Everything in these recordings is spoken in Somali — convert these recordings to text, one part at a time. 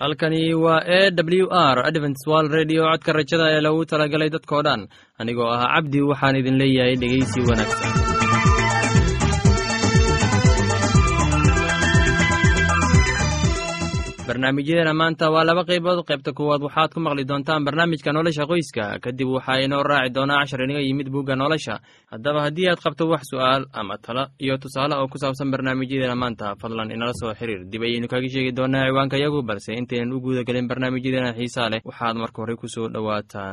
halkani waa e w r adventswal redio codka rajada ee lagu talagalay dadkoo dhan. Anigoo ah cabdi waxaan idin leeyahay dhegeysi wanaagsan barnaamijyadeena maanta waa laba qaybood. Qaybta kuwaad waxaad ku maqli doontaan barnaamijka nolosha qoyska. Kadib waxaa inoo raaci doonaa cashar inaga yimid bugga nolosha. Haddaba haddii aad qabto wax su'aal ama talo iyo tusaale oo ku saabsan barnaamijyadeena maanta fadlan inala soo xiriir. Dib ayaynu kaga sheegi doonaa ciwaanka yagu balse intaynan u guuda gelin barnaamijyadeena xiisaa leh waxaad marka hore ku soo dhowaataan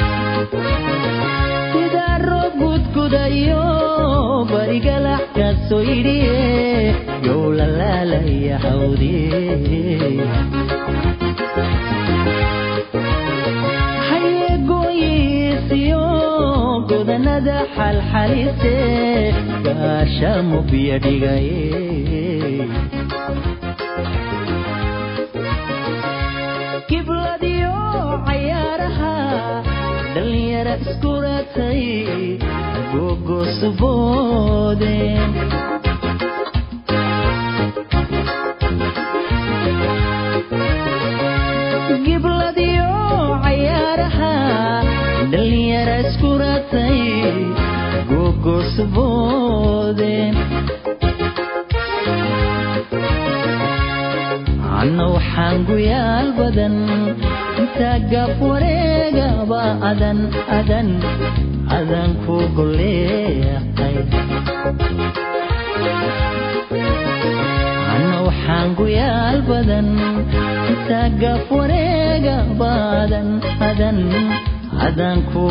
gudgudayo barigalax kaasoo yidhiye yow lalaalaya hawdiye hayeegooyiisiyo godanada xalxalise gaashamu biyo dhigaye kibladiyo cayaaraha dhalinyara iskuratay gogosuboodeen anna waxaan guyaal badan intaa gaaf wareegaba adan adan adan ku goleeqay anna waxaan guyaal badan intaa gaaf wareegaba adan adan adan ku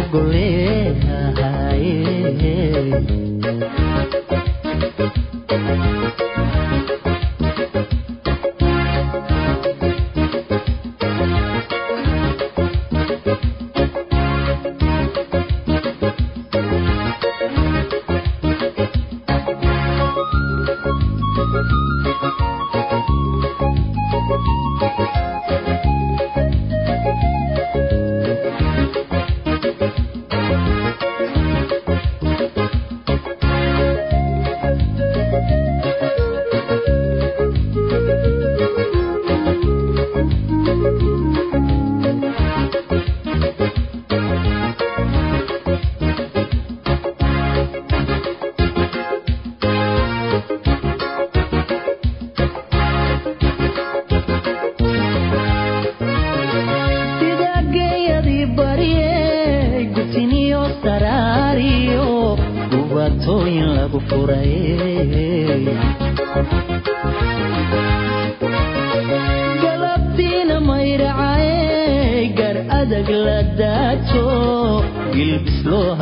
ilbis loo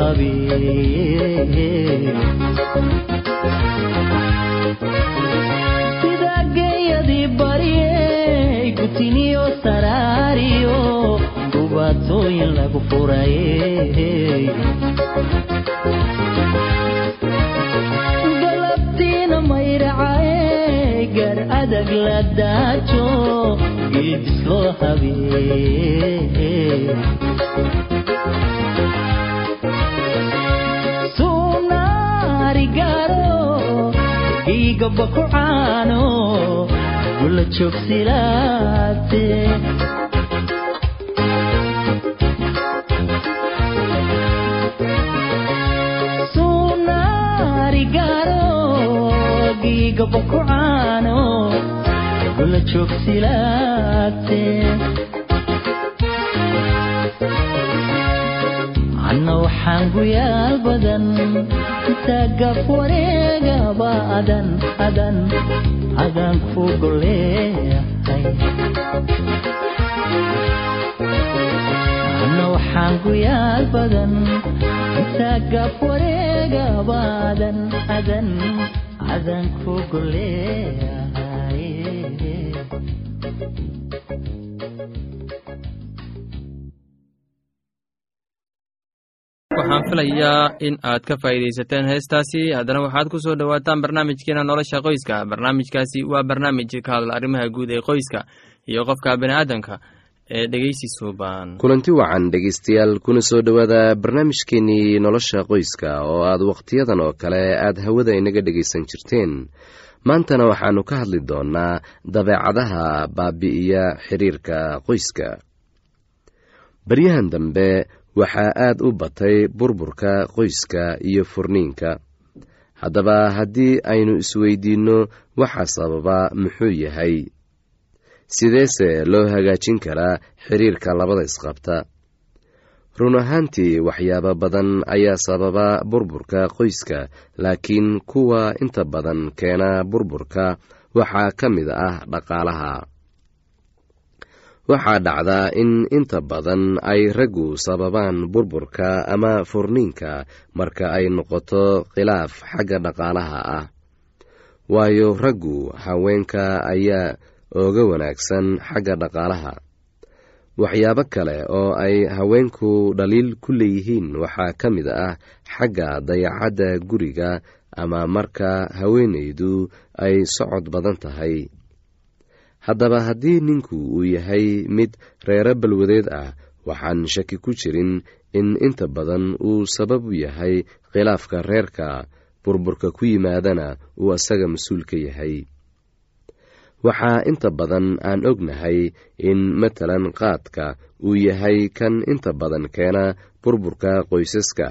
habesida geeyadii baryey gutiniyo saraariyo dubaatooyin lagu furayey galabtiina mayracay gar adag la daajo ilbis loo habee igaba ku caano gula joogsilaate sunaarigaro igaba ku caano gula joogsilaate anna waxaan guyaal badan intaa gaf wareegaba adan adan adan ku goleeyahay anna waxaan guyaal badan intaa gaf wareegaba adan adan adan ku goleeyahay filayaa in aad ka faa'iidaysateen heestaasi. Haddana waxaad ku soo dhowaataan barnaamijkeena nolosha qoyska. Barnaamijkaasi waa barnaamij ka hadla arrimaha guud ee qoyska iyo qofka bini'aadamka ee dhegeysi suuban kulanti wacan dhegaystayaal kuna soo dhowaada barnaamijkeenii nolosha qoyska oo aad wakhtiyadan oo kale aad hawada inaga dhegaysan jirteen. Maantana waxaannu ka hadli doonnaa dabeecadaha baabi'iya xiriirka qoyska. Baryahan dambe waxaa aad u batay burburka qoyska iyo furniinka. Haddaba haddii aynu isweydiinno waxa sababa muxuu yahay? Sideese loo hagaajin karaa xiriirka labada isqabta? Run ahaantii waxyaabo badan ayaa sababa burburka qoyska laakiin kuwa inta badan keena burburka waxaa ka mid ah dhaqaalaha waxaa dhacdaa in inta badan ay raggu sababaan burburka ama furniinka marka ay noqoto khilaaf xagga dhaqaalaha ah. Waayo raggu haweenka ayaa ooga wanaagsan xagga dhaqaalaha. Waxyaabo kale oo ay haweenku dhaliil ku leeyihiin waxaa ka mid ah xagga dayacadda guriga ama marka haweenaydu ay socod badan tahay haddaba haddii ninku uu yahay mid reero balwadeed ah waxaan shaki ku jirin in inta badan uu sabab u yahay khilaafka reerka burburka ku yimaadana uu asaga mas'uul ka yahay. Waxaa inta badan aan ognahay in matalan qaadka uu yahay kan inta badan keena burburka qoysaska.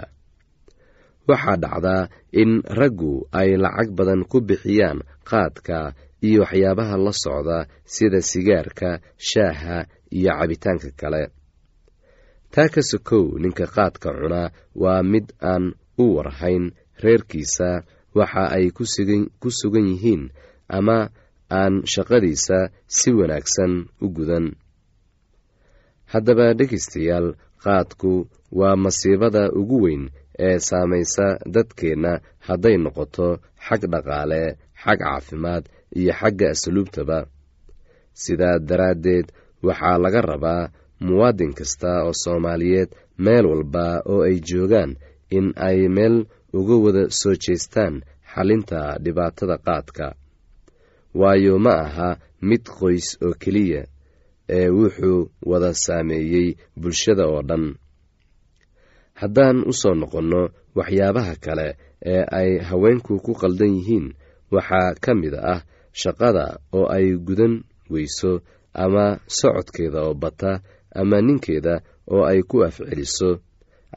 Waxaa dhacdaa in raggu ay lacag badan ku bixiyaan qaadka iyo waxyaabaha la socda sida sigaarka shaaha iyo cabitaanka kale. Taa ka sokow ninka qaadka cuna waa mid aan u warhayn reerkiisa. Waxa ay ku sugan yihiin ama aan shaqadiisa si wanaagsan u gudan. Haddaba dhegaystayaal qaadku waa masiibada ugu weyn ee saamaysa dadkeenna hadday noqoto xag dhaqaale xag caafimaad iyo xagga asluubtaba. Sidaa daraaddeed waxaa laga rabaa muwaadin kasta oo soomaaliyeed meel walba oo ay joogaan in ay meel uga wada soo jeestaan xalinta dhibaatada qaadka. Waayo ma aha mid qoys oo keliya ee wuxuu wada saameeyey bulshada oo dhan. Haddaan u soo noqonno waxyaabaha kale ee ay haweenku ku qaldan yihiin waxaa ka mid ah shaqada oo ay gudan weyso ama socodkeeda oo bata ama ninkeeda oo ay ku afceliso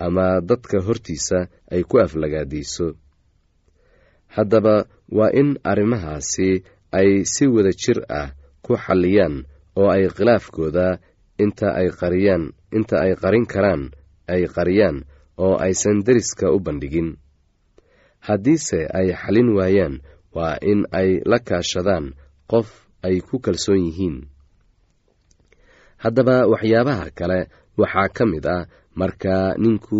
ama dadka hortiisa ay ku aflagaadayso. Haddaba waa in arrimahaasi ay si wada jir ah ku xalliyaan oo ay khilaafkooda inta ay qariyaan inta ay qarin karaan ay qariyaan oo aysan deriska u bandhigin. Haddiise ay xalin waayaan waa in ay la kaashadaan qof ay ku kalsoon yihiin. Haddaba waxyaabaha kale waxaa ka mid ah marka ninku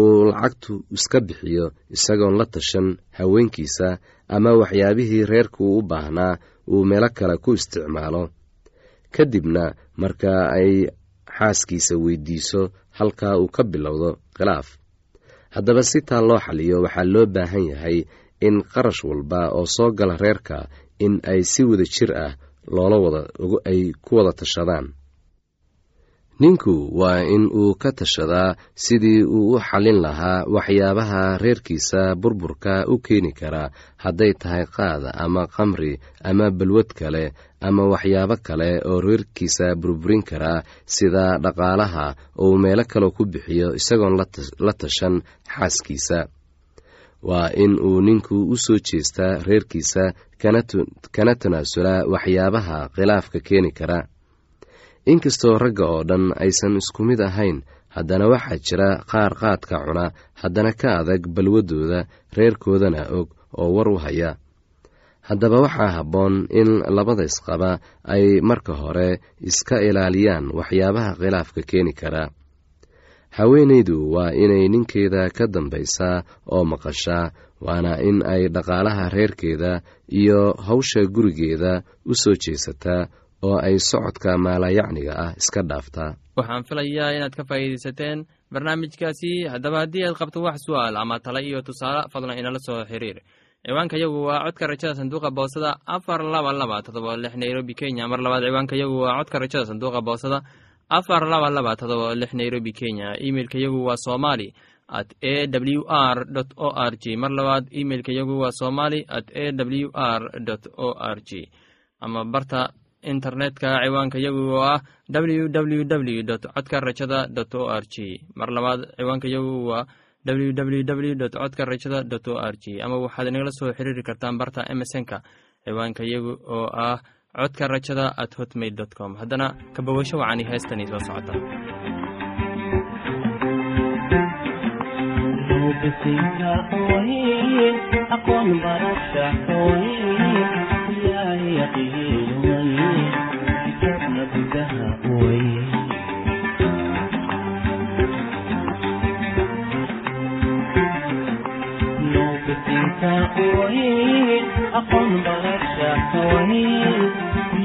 uu lacagtu iska bixiyo isagoon la tashan haweenkiisa ama waxyaabihii reerku u baahnaa uu meelo kale ku isticmaalo. Kadibna marka ay xaaskiisa weydiiso halkaa uu ka bilowdo khilaaf. Haddaba si taa loo xaliyo waxaa loo baahan yahay in qarash walba oo soo gala reerka in ay si wada jir ah loola wada ay ku wada tashadaan. Ninku waa in uu ka tashadaa sidii uu u xallin lahaa waxyaabaha reerkiisa burburka u keeni karaa hadday tahay qaad ama qamri ama balwad kale ama waxyaabo kale oo reerkiisa burburin karaa sida dhaqaalaha uu meelo kale ku bixiyo isagoon la tashan xaaskiisa waa in uu ninku u soo jeestaa reerkiisa kana tanaasulaa waxyaabaha khilaafka keeni kara. Inkastoo ragga oo dhan aysan isku mid ahayn haddana waxaa jira qaar qaadka cuna haddana ka adag balwaddooda reerkoodana og oo war u haya. Haddaba waxaa habboon in labada isqaba ay marka hore iska ilaaliyaan waxyaabaha khilaafka keeni kara haweenaydu waa inay ninkeeda ka dambaysaa oo maqashaa waana in ay dhaqaalaha reerkeeda iyo hawsha gurigeeda u soo jeesataa oo ay socodka maalayacniga ah iska dhaaftaa. Waxaan filayaa inaad ka faa'iidaysateen barnaamijkaasi. Haddaba haddii aad qabto wax su'aal ama tala iyo tusaale fadlan inala soo xiriir. Ciwaanka yagu waa codka rajada sanduuqa boosada afar laba laba todoba lix nairobi kenya. Mar labaad ciwaanka yagu waa codka rajada sanduuqa boosada afar laba laba todoba lix nairobi kenya. Imeilka yagu waa somali at a w r o r g. Mar labaad imeilka yagu waa somali at a w r o r g. Ama barta internetka ciwaanka yagu oo ah w w w dot codka rajada dot o r g. Mar labaad ciwaanka yagu waa w w w dot codka rajada dot o r g. Ama waxaad inagala soo xiriiri kartaan barta emesonka ciwaanka yagu oo ah codka rajada at hotmail com. Haddana kabawasho wacani heestani soo socota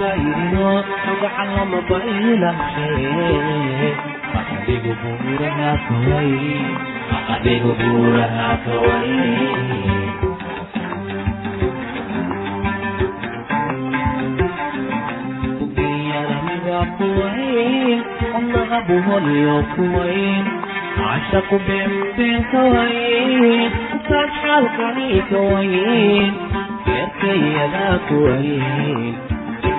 laga bayrino magacan lama baydhashe adigu buuraha kawaye adigu buuraha kawaye kuwayn qolnaha buholiyo kuwayn cashaqu beenbeen kawayn intaas xaalkani kawayn beerkayadaa kuwayn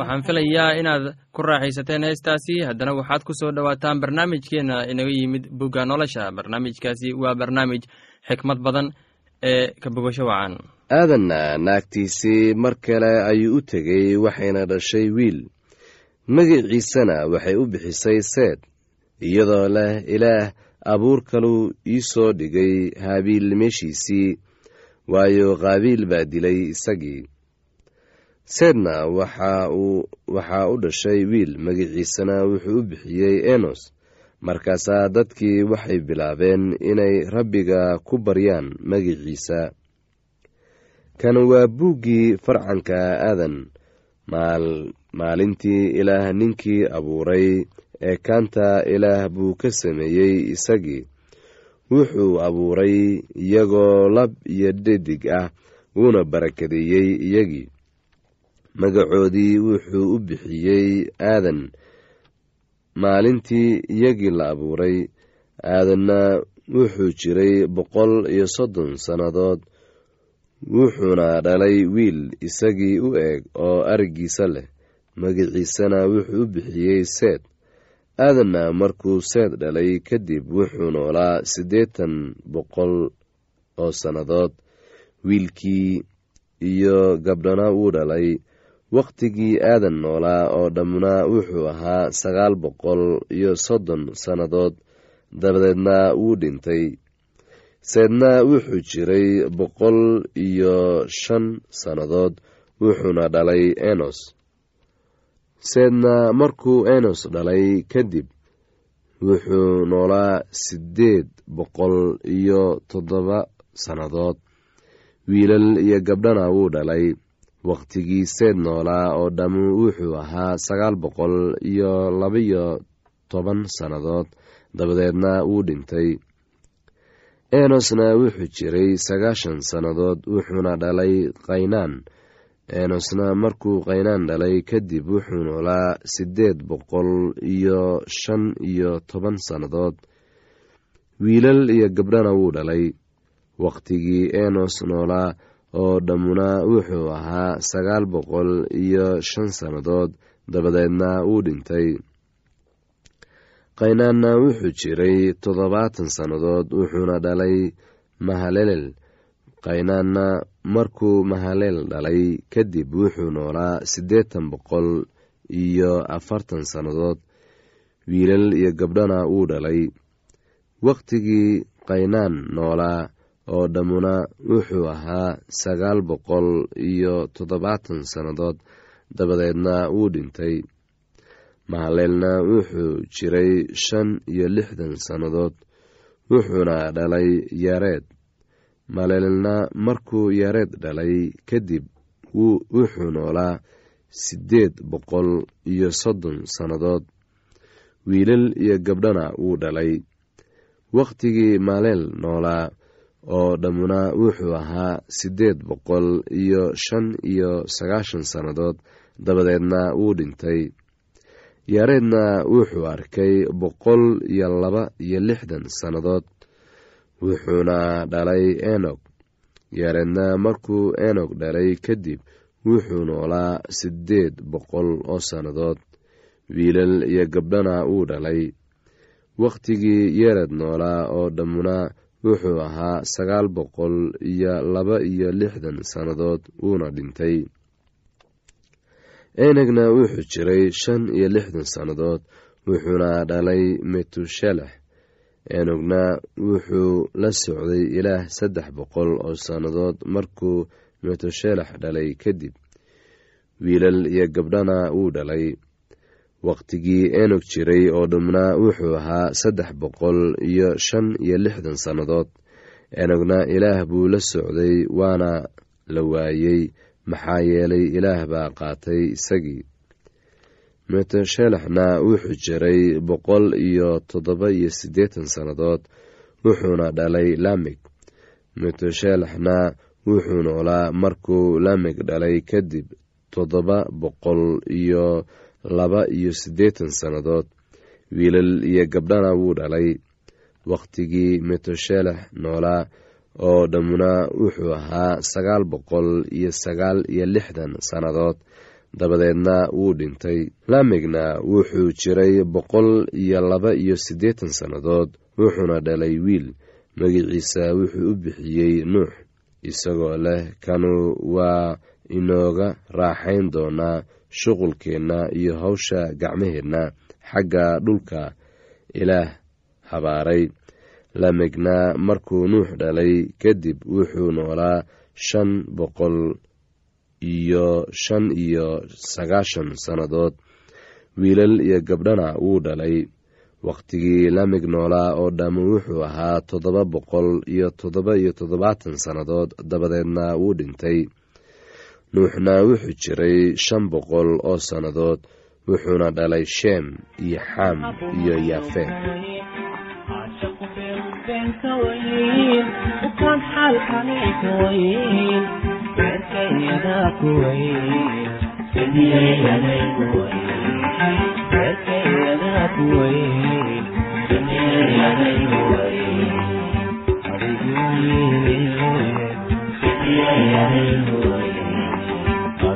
waxaan filayaa inaad ku raaxaysateen heestaasi. Haddana waxaad ku soo dhowaataan barnaamijkeenna inaga yimid bugga nolosha. Barnaamijkaasi waa barnaamij xikmad badan ee ka bogasho wacan. Aadanna naagtiisii mar kale ayuu u tegey waxayna dhashay wiil. Magiciisana waxay u bixisay seed iyadoo leh ilaah abuur kaluu ii soo dhigay haabiil meeshiisii waayo qaabiil baa dilay isagii seedna waxaa u dhashay wiil magiciisana wuxuu u bixiyey enos. Markaasaa dadkii waxay bilaabeen inay rabbiga ku baryaan magiciisa. Kan waa buuggii farcanka aadan. Maalintii ilaah ninkii abuuray ee kaanta ilaah buu ka sameeyey isagii. Wuxuu abuuray iyagoo lab iyo dhedig ah wuuna barakadeeyey iyagii magacoodii wuxuu u bixiyey aadan. Maalintii iyagii la abuuray aadanna wuxuu jiray boqol iyo soddon sannadood wuxuuna dhalay wiil isagii u eg oo araggiisa leh. Magiciisana wuxuu u bixiyey seed. Aadanna markuu seed dhalay kadib wuxuu noolaa siddeetan boqol oo sannadood. Wiilkii iyo gabdhana wuu dhalay wakhtigii aadan noolaa oo dhammuna wuxuu ahaa sagaal boqol iyo soddon sannadood dabadeedna wuu dhintay. Seedna wuxuu jiray boqol iyo shan sannadood wuxuuna dhalay enos. Seedna markuu enos dhalay kadib wuxuu noolaa siddeed boqol iyo toddoba sannadood. Wiilal iyo gabdhana wuu dhalay wakhtigii seed noolaa oo dhammu wuxuu ahaa sagaal boqol iyo labaiyo toban sannadood. Dabadeedna wuu dhintay. Enosna wuxuu jiray sagaashan sannadood wuxuuna dhalay kaynaan enosna markuu kaynaan dhalay kadib wuxuu noolaa siddeed boqol iyo shan iyo toban sannadood. Wiilal iyo gabdhana wuu dhalay. Wakhtigii enos noolaa oo dhammuna wuxuu ahaa sagaal boqol iyo shan sannadood dabadeedna wuu dhintay. Kaynaanna wuxuu jiray toddobaatan sannadood wuxuuna dhalay mahalelel kaynaanna markuu mahaleel dhalay kadib wuxuu noolaa siddeetan boqol iyo afartan sannadood. Wiilal iyo gabdhana wuu dhalay. Wakhtigii kaynaan noolaa oo dhammuna wuxuu ahaa sagaal boqol iyo toddobaatan sannadood dabadeedna wuu dhintay. Mahaleelna wuxuu jiray shan iyo lixdan sannadood wuxuuna dhalay yareed. Maleelna markuu yareed dhalay kadib wuxuu noolaa siddeed boqol iyo soddon sannadood. Wiilal iyo gabdhana wuu dhalay. Wakhtigii maaleel noolaa oo dhammuna wuxuu ahaa siddeed boqol iyo shan iyo sagaashan sannadood dabadeedna wuu dhintay. Yaareedna wuxuu arkay boqol iyo laba iyo lixdan sannadood wuxuuna dhalay enog yaareedna markuu enog dhalay kadib wuxuu noolaa siddeed boqol oo sannadood. Wiilal iyo gabdhana wuu dhalay. Wakhtigii yeered noolaa oo dhammuna wuxuu ahaa sagaal boqol iyo laba iyo lixdan sannadood wuuna dhintay. Enegna wuxuu jiray shan iyo lixdan sannadood wuxuuna dhalay metushelex enogna wuxuu la socday ilaah saddex boqol oo sannadood markuu metushelex dhalay kadib wiilal iyo gabdhana wuu dhalay wakhtigii enog jiray oo dhammuna wuxuu ahaa saddex boqol iyo shan iyo lixdan sannadood. Enogna ilaah buu la socday waana la waayey. Maxaa yeelay ilaah baa qaatay isagii. Meteshelaxna wuxuu jiray boqol iyo toddoba iyo siddeetan sannadood wuxuuna dhalay lamig meteshelaxna wuxuu noolaa markuu lamig dhalay kadib toddoba boqol iyo laba iyo siddeetan sannadood. Wiilal iyo gabdhana wuu dhalay. Wakhtigii meteshelex noolaa oo dhammuna wuxuu ahaa sagaal boqol iyo sagaal iyo lixdan sannadood. Dabadeedna wuu dhintay. Lamigna wuxuu jiray boqol iyo laba iyo siddeetan sannadood wuxuuna dhalay wiil. Magiciisa wuxuu u bixiyey nuux. Isagoo leh kanu waa inooga raaxayn doonaa shuqulkeenna iyo hawsha gacmaheenna xagga dhulka ilaah habaaray. Lamigna markuu nuux dhalay kadib wuxuu noolaa shan boqol iyo shan iyo sagaashan sannadood. Wiilal iyo gabdhana wuu dhalay. Wakhtigii lamig noolaa oo dhammu wuxuu ahaa toddoba boqol iyo toddoba iyo toddobaatan sannadood dabadeedna wuu dhintay nuuxna wuxuu jiray shan boqol oo sannadood wuxuuna dhalay sheem iyo xam iyo yaafeed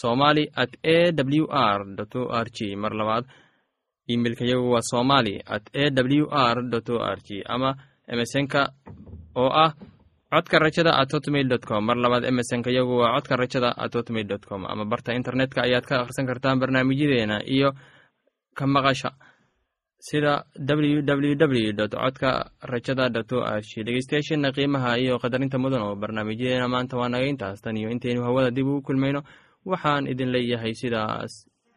somali at a w r o r g. Mar labaad imeilka yagu waa somali at a w r o r g. Ama emesonka oo ah codka rajada at hotmail com. Mar labaad emesonka yagu waa codka rajada at hotmail com. Ama barta internetka ayaad ka akhrisan kartaan barnaamijyadeena iyo ka maqasha sida www dot codka rajada r g. Dhegeystayaasheena qiimaha iyo qadarinta mudan oo barnaamijyadeena maanta waa naga intaas. Tan iyo intaynu hawada dib ugu kulmayno waxaan idin leeyahay sidaas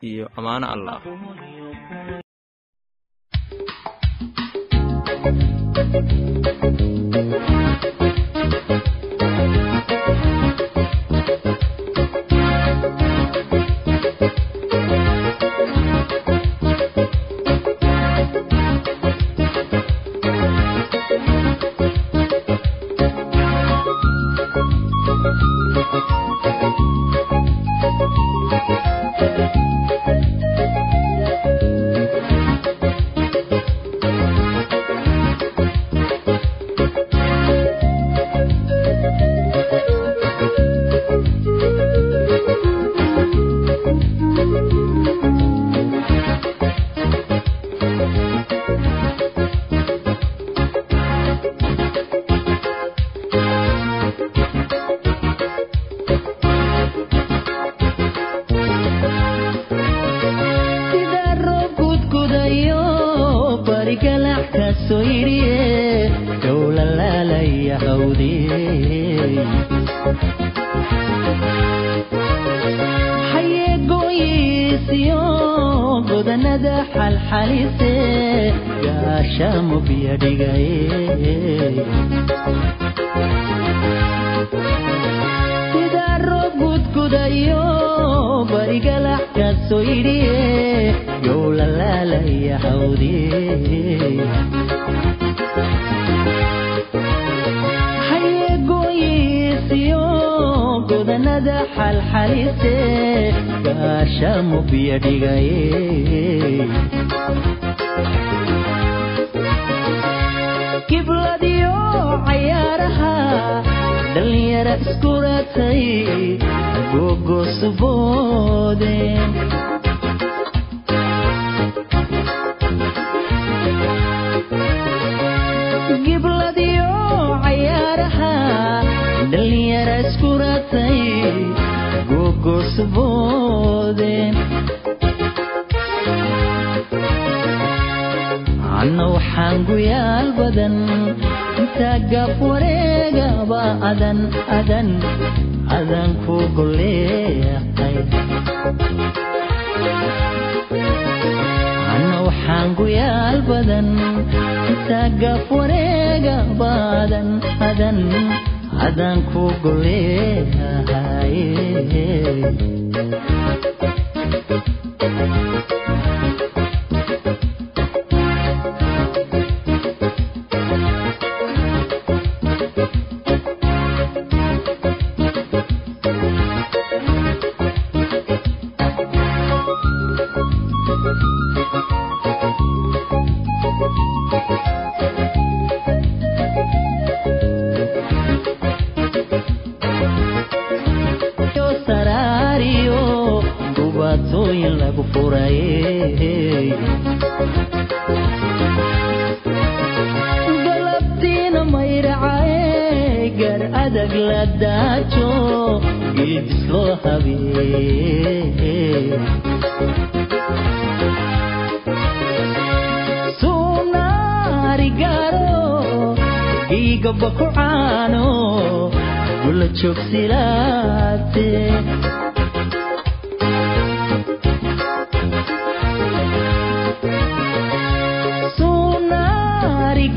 iyo amaano allah. soo yidhiye dowlalaalaya hawdhaye goyiisiyo godanada xalxalise gaasha mubya dhigaye barigalax kaasoo yidhiye yow lalaalaya hawdee hayeegoyiisiyo godanada xalxalise gaashaamo biyo dhigaye kibladiyo cayaaraha dhallinyara iskuratay gogosuboode gibladiyo cayaaraha dhallinyara iskuratay gogosuboode anna waxaan guyaal badan intaa gaab wareegaba adan adan adan ku goleeqay anna waxaan guyaal badan intaa gaab wareegaba adan adan adan ku goleehay giigaba ku caano gula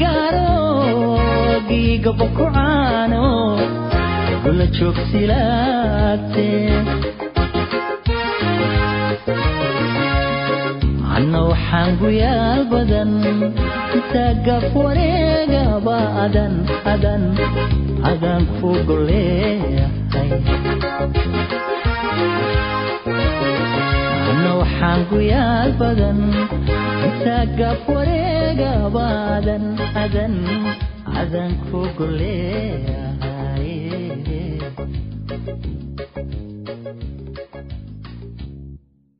gaaro giigaba ku caano gula joogsilaate anna waxaan guyaal badan intaa gaf wareegaba adan adan adan ku goleehay anna waxaan guyaal badan intaa gaf wareegaba adan adan adan ku goleehay